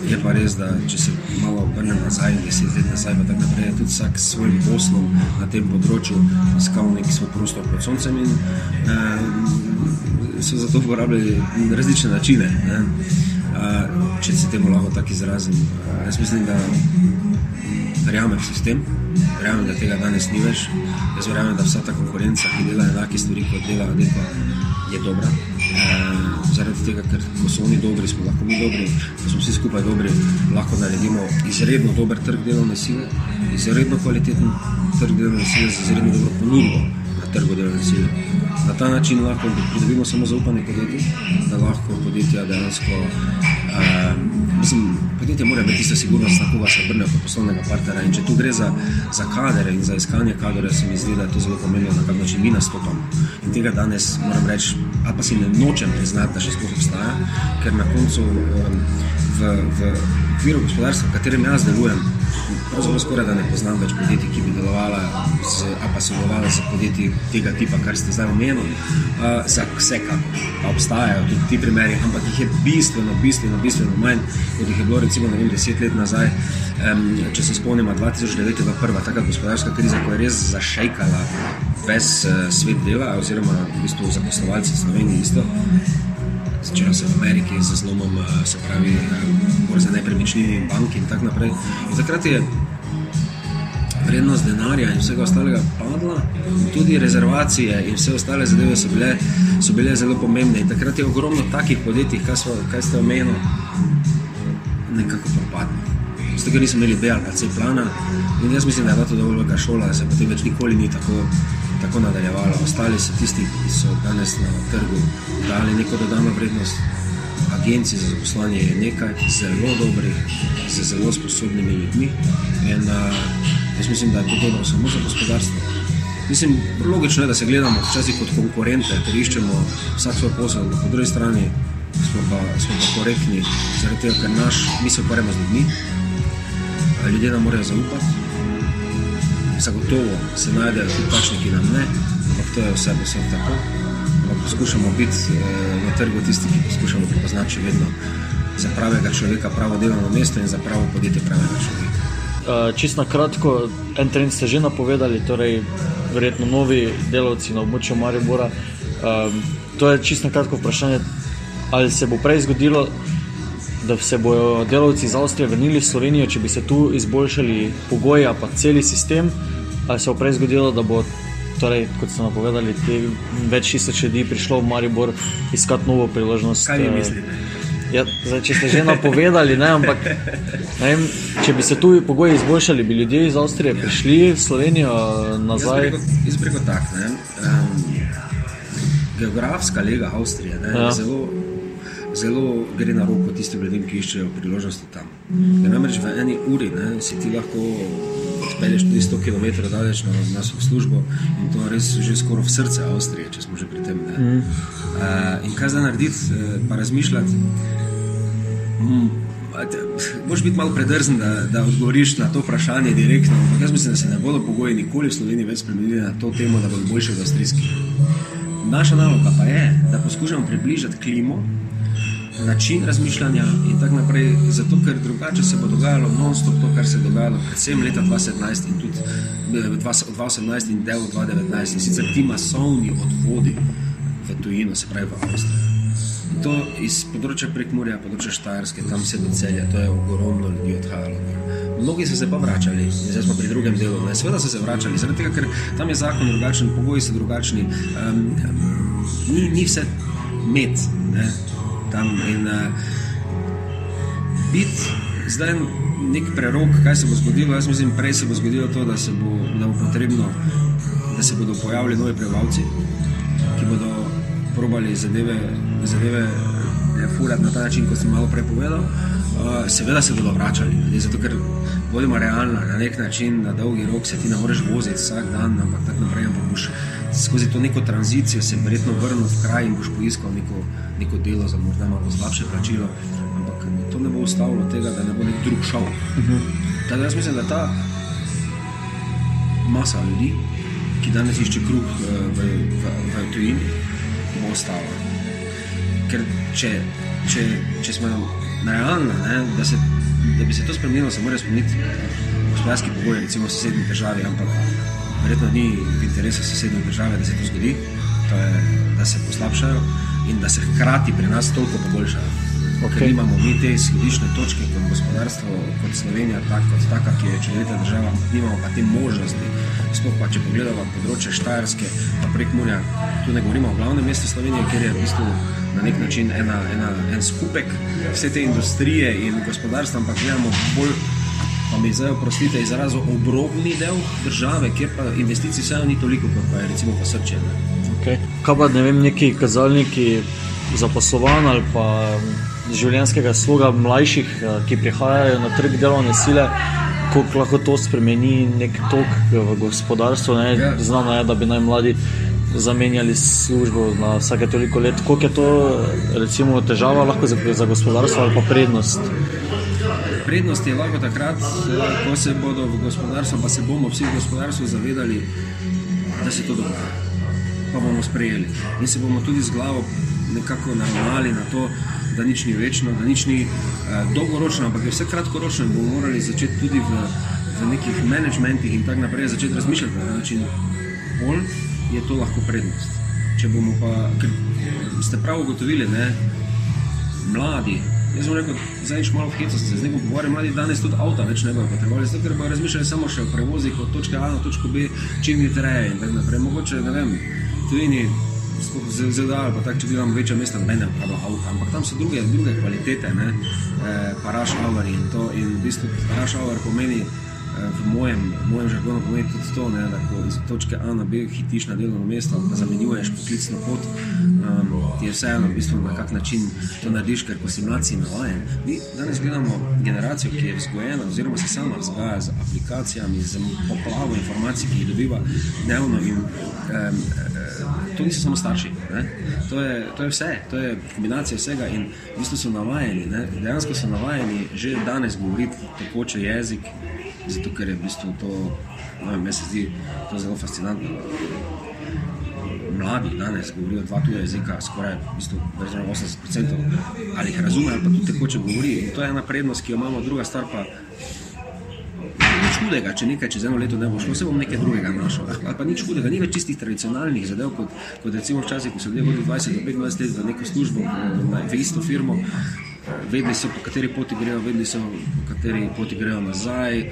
Je pa res, da če se malo obrnem nazaj, deset let nazaj, pa tako naprej, je tudi vsak s svojim poslom na tem področju iskal neki svoj prostor pod soncem in eh, so zato uporabljali različne načine. Ne? Eh, če se temu lahko tako izrazim. Eh, jaz mislim, da verjamem v sistem, verjamem, da tega danes ni več. Jaz verjamem, da vsa ta konkurenca, ki dela enake stvari kot dela Adeko, je dobra. E, zaradi tega, ker ko so oni dobri, smo lahko mi dobri, ko smo vsi skupaj dobri, lahko naredimo izredno dober trg delovne sile, izredno kvaliteten trg delovne sile z izredno dobro ponudbo na trgu delovne sile. Na ta način lahko pridobimo samo zaupanje podjetij, da lahko podjetja dejansko. E, mislim, podjetje mora biti tista sigurnost, na koga se obrnejo kot poslovnega partnera. In če tu gre za, za kadre in za iskanje kadra, se mi zdi, da je to zelo pomembno, na kak način mi nastopamo. In tega danes moram reči, ali pa si ne nočem priznati, da še sploh obstaja, ker na koncu um, v, v okviru gospodarstva, v katerem jaz delujem, pravzaprav skoraj da ne poznam več podjetij, ki bi delovala z, ali pa sodelovala z podjetji tega tipa, kar ste zdaj omenili. Uh, za vse, kar obstajajo tudi ti primeri, ampak jih je bistveno, bistveno, bistveno manj, kot jih je bilo recimo vem, deset let nazaj. Um, če se spomnimo, 2009 je bila prva taka gospodarska kriza, ko je res zašejkala ves uh, svet dela, oziroma v bistvu zaposlovalci Slovenije isto. Začela se v Ameriki z zlomom, se pravi, za nepremičnine in banke in tako naprej. In takrat je vrednost denarja in vsega ostalega padla, tudi rezervacije in vse ostale zadeve so bile, so bile zelo pomembne. In takrat je ogromno takih podjetij, kaj, so, kaj ste omenili, nekako propadlo. Zato, ker niso imeli B ali C plana. In jaz mislim, da je to dovolj velika šola, da se potem več nikoli ni tako, tako nadaljevalo. Ostali so tisti, ki so danes na trgu dali neko dodano vrednost. Agencije za zaposlovanje je nekaj zelo dobrih, z zelo sposobnimi ljudmi. In, uh, jaz mislim, da je to dobro samo za gospodarstvo. Mislim, logično je, da se gledamo včasih kot konkurente, ker iščemo vsak svoj posel, po drugi strani smo pa, smo pa korektni, zaradi tega, ker naš, mi se ukvarjamo z ljudmi, ljudje nam morajo zaupati. Zagotovo se najdejo tudi takšni, ki nam ne, ampak to je vse posebno tako. Poskušamo biti eh, na trgu tisti, ki poskušamo prepoznati vedno za pravega človeka, pravo delovno mesto in za pravo podjetje pravega človeka. Uh, Čisto na kratko, en trend ste že napovedali, torej verjetno novi delavci na območju Maribora. Um, to je čisto na kratko vprašanje, ali se bo prej zgodilo, da se bodo delavci iz Avstrije vrnili v Slovenijo, če bi se tu izboljšali pogoji, pa celi sistem, ali se bo prej zgodilo, da bo, torej, kot ste napovedali, več tisoč ljudi prišlo v Maribor iskati novo priložnost. Kaj vi eh, mislite? Ja, zdaj, če ste že napovedali, ne, ampak ne vem, če bi se tu pogoji izboljšali, bi ljudje iz Avstrije prišli v Slovenijo nazaj. Jaz bi rekel tako. Um, geografska lega Avstrije ne, Ja. ja. zelo, zelo gre na roko tistim ljudem, ki iščejo priložnosti tam. Ker namreč v eni uri ne, si ti lahko spelješ tudi 100 km daleč na, na svojo službo in to res že skoraj v srce Avstrije, če smo že pri tem. Ne. Mm. Uh, in kaj zdaj narediti, uh, pa razmišljati. Mm, Moraš biti malo predrzen, da, da odgovoriš na to vprašanje direktno. Ampak jaz mislim, da se ne bodo pogoji nikoli v Sloveniji več spremenili na to temo, da bodo boljši od avstrijskih. Naša naloga pa je, da poskušamo približati klimo, način razmišljanja in tako naprej, zato ker drugače se bo dogajalo non-stop to, kar se je dogajalo predvsem leta 2017 in tudi eh, 2018 in del 2019 in sicer ti masovni odhodi v tujino, se pravi v Avstrijo. In To iz področja Prekmurja, področja Štajerske, tam se do celja, to je ogromno ljudi odhajalo. Mnogi so se pa vračali, zdaj smo pri drugem delu. Ne? Seveda so se vračali, zaradi tega, ker tam je zakon drugačen, pogoji so drugačni. Um, ni, ni vse med ne? Tam in uh, biti zdaj nek prerok, kaj se bo zgodilo. Jaz mislim, prej se bo zgodilo to, da se bo, da bo potrebno, da se bodo pojavili novi prebivalci, ki bodo probali zadeve, zadeve eh, furati na ta način, kot sem malo prej povedal. Uh, seveda se bodo vračali, ljudje, zato ker bodimo realni, na nek način, na dolgi rok se ti ne moreš voziti vsak dan, ampak tako naprej. Ampak skozi to neko tranzicijo se verjetno vrnil v kraj in boš poiskal neko, neko delo za morda malo slabše plačilo. Ampak to ne bo ustavilo tega, da ne bo nek drug šel. Tako da jaz mislim, da ta masa ljudi, ki danes išče kruh eh, v, v, v tujini, bo ostala. Ker če, če, če smo realni, da, se, da bi se to spremenilo, se morajo spremeniti gospodarski pogoji, recimo v sosednji državi, ampak verjetno ni v interesu sosednje države, da se to zgodi, to je, da se poslabšajo in da se hkrati pri nas toliko poboljšajo. Okay. Ker imamo mi te izhodišne točke kot gospodarstvo, kot Slovenija, tak, kot taka, ki je čudovita država, nimamo pa te možnosti. Sploh pa, če pogledamo področje Štajerske, pa prek Murja, tu ne govorimo o glavnem mestu Slovenije, ker je v bistvu na nek način ena, ena, en skupek vse te industrije in gospodarstva, ampak gledamo bolj, pa mi zdaj oprostite, izrazo obrobni del države, kjer pa investicij vseeno ni toliko, kot pa je recimo pa Srče. Okay. Kaj pa ne vem, neki kazalniki za poslovanje ali pa življenjskega sloga mlajših, eh, ki prihajajo na trg delovne sile, kako lahko to spremeni nek tok v gospodarstvu. Ja. Znano je, da bi naj mladi zamenjali službo na vsake toliko let. Kako je to recimo, težava lahko za, za gospodarstvo ali pa prednost? Prednost je lahko takrat, eh, ko se bodo v gospodarstvu, pa se bomo vsi v gospodarstvu zavedali, da se to dogaja. Pa bomo sprejeli in se bomo tudi z glavo nekako naravnali na to, da nič ni večno, da nič ni uh, dolgoročno, ampak je vse kratkoročno bomo morali začeti tudi v, v nekih menedžmentih in tako naprej začeti razmišljati na način, bolj je to lahko prednost. Če bomo pa, ker ste prav ugotovili, ne, mladi. Jaz sem rekel, zdaj malo v hitrosti, zdaj bom govoril, mladi danes tudi avto več ne bojo potrebovali, zato ker bojo razmišljali samo še o prevozih od točke A na točko B, čim je treje in tako naprej. Mogoče, ne vem, tujini ZDA ali pa tako, če gledamo večja mesta, ne vem, kaj bo avto, ampak tam so druge, druge kvalitete, ne, eh, paraš hour in to, in v bistvu paraš hour pomeni, v mojem, mojem žargonu pomeni tudi to, ne, da ko iz točke A na B hitiš na delovno mesto, pa zamenjuješ poklicno pot, um, ti je vseeno, v bistvu, na kak način to narediš, ker ko si mladci navajen. Mi danes gledamo generacijo, ki je vzgojena, oziroma se sama vzgaja z aplikacijami, z poplavo informacij, ki jih dobiva dnevno. In, um, To niso samo starši, to je, to je vse, to je kombinacija vsega. In v bistvu so navajeni, ne? dejansko so navajeni že danes govoriti tekoče jezik, zato ker je v bistvu to, no, meni se zdi to zelo fascinantno. Mladi danes govorijo dva tuja jezika, skoraj v bistvu, 80%, ali jih razumejo, pa tudi tekoče govori. In to je ena prednost, ki jo imamo, druga stvar pa. Nič hudega, če nekaj čez eno leto ne bo šlo, se bom nekaj drugega našel. Ali pa nič hudega, ni več čistih tradicionalnih zadev, kot, kot recimo včasih, ko so ljudje vodili 20 do 25 let v neko službo, v isto firmo vedeli so, po kateri poti grejo, vedeli so, po kateri poti grejo nazaj, uh,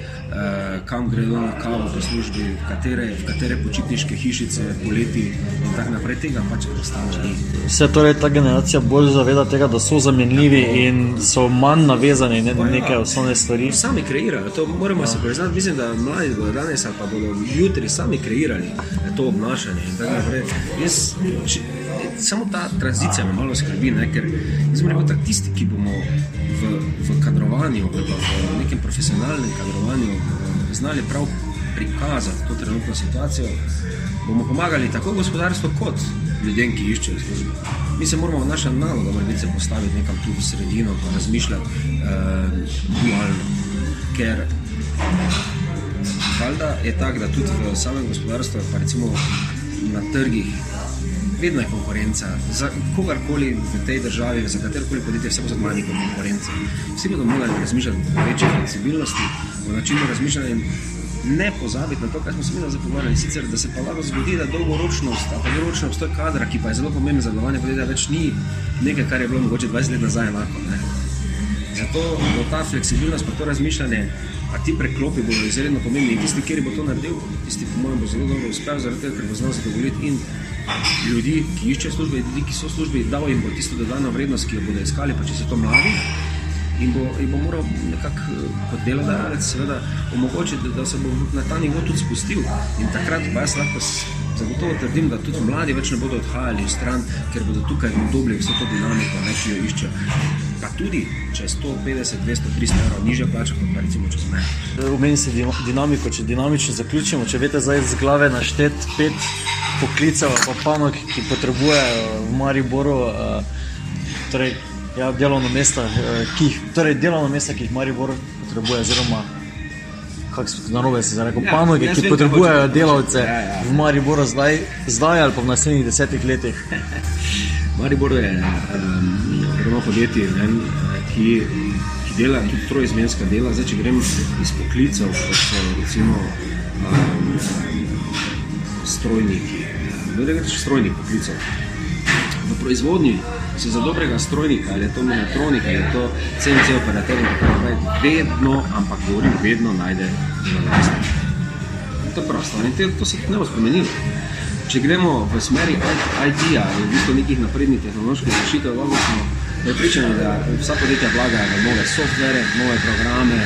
kam grejo na kavo po službi, v katere, v katere počitniške hišice, poleti in tako naprej. Tega pač enostavno ni. Se torej ta generacija bolj zaveda tega, da so zamenljivi in so manj navezani ne, na neke osnovne stvari. Sami kreirajo, to moramo se priznati. Mislim, da mladi bodo danes ali pa bodo jutri sami kreirali to obnašanje in tako naprej. Jaz, če, samo ta tranzicija me malo skrbi, ne? ker rekel, da tisti, ki bomo v, v kadrovanju, v nekem profesionalnem kadrovanju, znali prav prikazati to trenutno situacijo, bomo pomagali tako gospodarstvu, kot ljudem, ki iščejo službe. Mi se moramo, naša naloga, da se postaviti nekam tu v sredino, pa razmišljati uh, dualno. Ker valjda je tako, da tudi v samem gospodarstvu, pa recimo na trgih, vedno je konkurenca. Za kogarkoli v tej državi, za katerokoli podjetje, vse bo zelo malo konkurence. Vsi bodo morali razmišljati o večji fleksibilnosti, o načinu razmišljanja ne pozabiti na to, kar smo se mi zapovedali. Sicer, da se pa lahko zgodi, da dolgoročnost, a pa dolgoročno obstoj kadra, ki pa je zelo pomemben za delovanje podjetja, več ni nekaj, kar je bilo mogoče 20 let nazaj enako. Ne? Zato bo ta fleksibilnost, pa to razmišljanje, a ti preklopi bodo izredno pomembni. In tisti, ki bo to naredil, tisti, po mojem, bo zelo dobro uspel, zaradi tega, ker bo znal zadovoljiti in ljudi, ki iščejo službe, in ljudi, ki so v službi, dal jim bo tisto dodano vrednost, ki jo bodo iskali, pa če so to mladi. In bo, in bo moral nekako kot delodajalec, seveda, omogočiti, da, da se bo na ta nivo tudi spustil. In takrat pa jaz lahko zagotovo trdim, da tudi mladi več ne bodo odhajali stran, ker bodo tukaj dobili vso to dinamiko, ne, ki jo iščejo. Pa tudi, če je 150, 200, 300 evrov nižja plača, kot pa recimo čez meje. Umeni se dinamiko, če dinamično zaključimo, če veste zdaj z glave naštet pet poklicev, pa panog, ki potrebujejo v Mariboru. Uh, torej, ja, delovno mesto, uh, ki jih, torej delovno mesto, ki jih Maribor potrebuje, oziroma kako se reče, Ja, panoge, ki vem, potrebujejo hočeš delavce. Ja, ja. v Mariboru zdaj, zdaj ali pa v naslednjih desetih letih. [laughs] Maribor je um, ogromno podjetij, ne, vem, ki, ki dela tudi trojizmenska dela. Zdaj, če grem iz poklicev, kot so recimo um, strojniki, da ne rečeš strojnih poklicev. V proizvodnji se za dobrega strojnika, ali je to mehatronika, ali je to CNC operater in tako naprej, vedno, ampak govorim, vedno najde delodajalca. To je stvar in te, to se ne bo spremenilo. Če gremo v smeri IT-ja in v bistvu nekih naprednih tehnoloških rešitev, lahko smo prepričani, da vsa podjetja vlagajo v nove softvere, nove programe,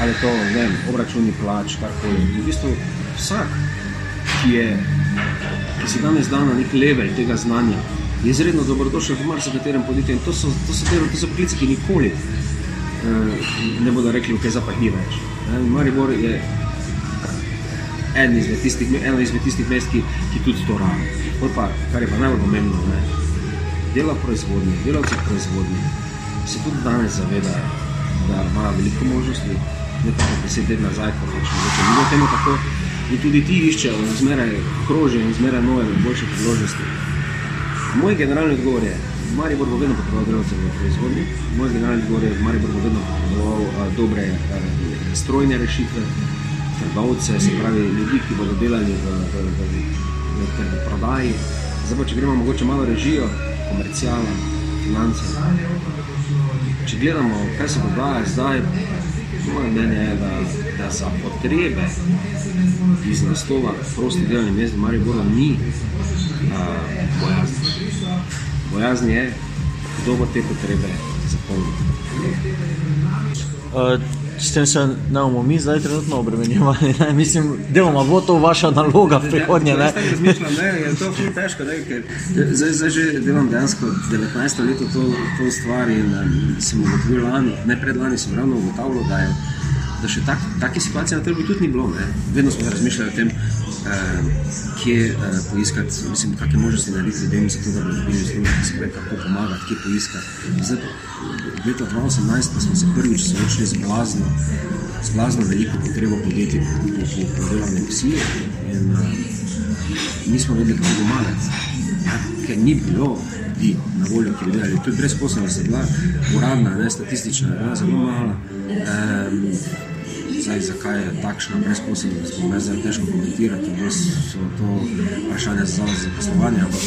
ali to vem, obračuni plač, karkoli. In V bistvu vsak, ki, je, ki si danes da na nek level tega znanja, je izredno dobrodošel v marsikaterem podjetju. In to so, to so, delo, to so poklici, ki nikoli eh, ne bodo rekli, ok, zdaj pa jih ni več. Ne, Maribor je en izmed tistih, eno izmed tistih mest, ki, ki tudi to rabi. Pa, kar je pa najbolj pomembno, ne, dela v proizvodnji, delavci v proizvodnji se tudi danes zavedajo, da imajo veliko možnosti, ne pa deset let nazaj, ko pač mogoče ni bilo temu tako. In tudi ti iščejo zmeraj krožijo in zmeraj nove boljše priložnosti. Moj generalni odgovor je, Maribor bo vedno potreboval delavce v proizvodnji, moj generalni odgovor je, Maribor bo vedno potreboval a, dobre a, strojne rešitve, trgovce, se pravi ljudi, ki bodo delali v, v, v, v, v, prodaji. Zdaj pa, če gremo mogoče malo režijo, komercijala, finance. Če gledamo, kaj se dogaja zdaj, moje mnenje je, da, da za potrebe iz naslova prostih delovnih mest v Mariboru ni a, bojazni. Bojazni je, kdo bo te potrebe zapolnil. Uh, S tem se ne bomo mi zdaj trenutno obremenjevali. Ne? Mislim, deloma bo to vaša naloga v prihodnje. Ne? Tako razmišljam, ne, je to ful težko, ne, ker zdaj, zdaj že delam dejansko 19 let to, to stvar in um, sem ugotovil lani, ne predlani sem ravno ugotavljal, da je da še tak, take situacije na trgu tudi ni bilo. Ne. Vedno smo razmišljali o tem, eh, kje eh, poiskati, mislim, kakšne možnosti narediti ljudem, zato da bodo dobili pravi, kako pomagati, kje poiskati. Zdaj, leta 2018 pa smo se prvič soočili z blazno, z blazno veliko potrebo podjetij po, po, po delovni sili in uh, nismo vedeli, kako pomagati. Ja, ker ni bilo ljudi na voljo, ki bi delali. Je brezposobnost, je bila uradna, ne statistična, je bila zelo mala. Um, Zdaj, zakaj je takšna brezposobnost, bom jaz zdaj težko komentirati, res so to vprašanja za zavod za poslovanje, ampak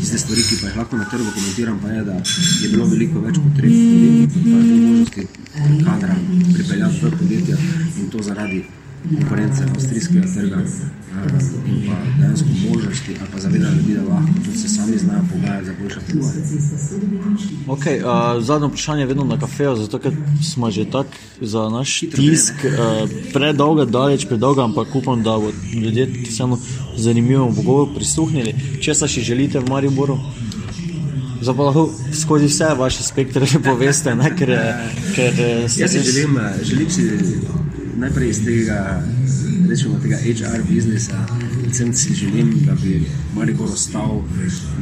tiste stvari, ki pa jih lahko na trgu komentiram, pa je, da je bilo veliko več potreb podjetij, pa te možnosti kadra pripeljati v podjetja in to zaradi konkurence avstrijskega trga in pa dejansko možnosti ali ljudi, da lahko tudi se sami znajo pogajati za boljše pogoje. Okay, uh, zadnje vprašanje je vedno na kafeju, zato ker smo že tako za naš tisk uh, predolgo, daleč predolgo, ampak upam, da bo ljudje vseeno zanimivo pogovor prisluhnili. Če se še želite v Mariboru? Zdaj lahko skozi vse vaše spektre že poveste, ne? ker, ker eh, Jaz si želim, eh, želim si najprej iz tega, rečemo, tega HR biznisa, predvsem si želim, da bi Maribor ostal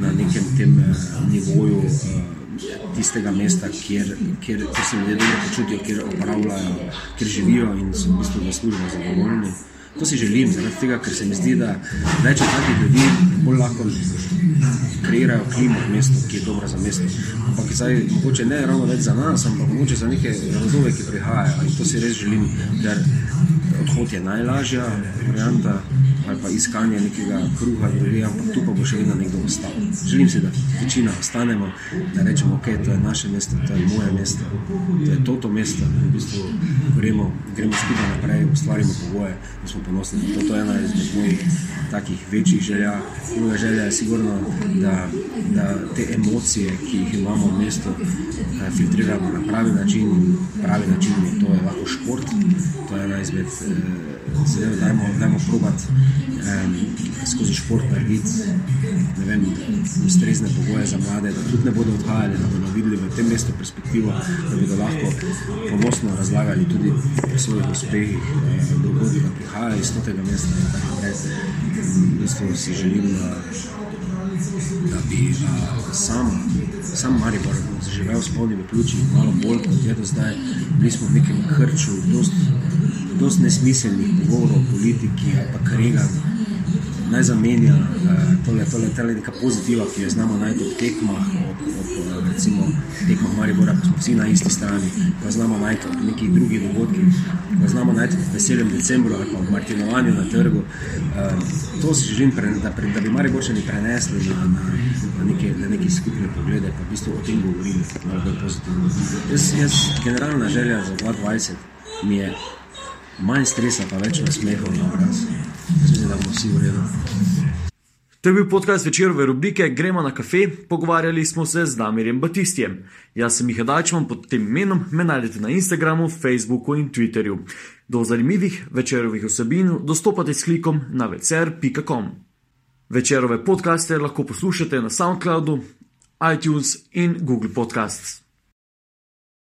na nekem tem eh, nivoju eh, tistega mesta, kjer, kjer, se ljudje dobro počutijo, kjer opravljajo, kjer živijo in so v bistvu v službo zadovoljni. To si želim, zaradi tega, ker se mi zdi, da več takih ljudi, bolj lahko kreirajo klimo v mestu, ki je dobra za mesto. Ampak zdaj, mogoče ne ravno več za nas, ampak mogoče za neke rodove, ki prihajajo. In to si res želim, ker odhod je najlažja varianta ali pa iskanje nekega kruha drugje, ampak tu pa bo še vedno nekdo ostal. Želim si, da večina ostanemo, da rečemo, ok, to je naše mesto, to je moje mesto, to je toto mesto. In v bistvu gremo, gremo skupaj naprej, ustvarimo pogoje, da smo ponosni. To, to je ena izmed mojih takih večjih želja. Druga želja je sigurno, da, da te emocije, ki jih imamo v mestu, eh, filtriramo na pravi način. In Pravi način je to je lahko šport, to je ena izmed eh, zadev, dajmo, dajmo probat um, skozi šport narediti vem, ustrezne pogoje za mlade, da tudi ne bodo odhajali, da bodo videli v tem mestu perspektivo, da bodo lahko ponosno razlagali tudi o svojih uspehih, eh, drugod, da prihajajo iz tega mesta in tako naprej. V bistvu si želim, da, da bi a, sam, sam Maribor zaživel s polnimi pljuči, malo bolj kot je do zdaj. Bili smo v nekem krču, dost dosti nesmiselnih pogovorov o politiki pa kreganju. Naj zamenja uh, tole, tole, tole neka pozitiva, ki jo znamo najti ob tekmah, ob, ob recimo tekmah Maribora, ko smo vsi na isti strani, pa znamo najti ob nekih drugih dogodkih, pa znamo najti v veselem decembru ali pa v Martinovanju na trgu. Uh, to si želim, da, da bi Mariborčani prenesli na, na, na, neke, na neke skupne poglede, pa v bistvu o tem govorili malo bolj pozitivno. Jaz, jaz generalna želja za 2020 mi je manj stresa, pa več nasmehov na obraz. Mislim, da bomo vsi v redu. To je bil podcast večerove rubrike Gremo na kafe, pogovarjali smo se z Damirjem Batistjem. Jaz sem Miha Dajčman pod tem imenom, me najdete na Instagramu, Facebooku in Twitterju. Do zanimivih večerovih vsebin dostopate s klikom na večer.com. Večerove podcaste lahko poslušate na SoundCloudu, iTunes in Google Podcasts.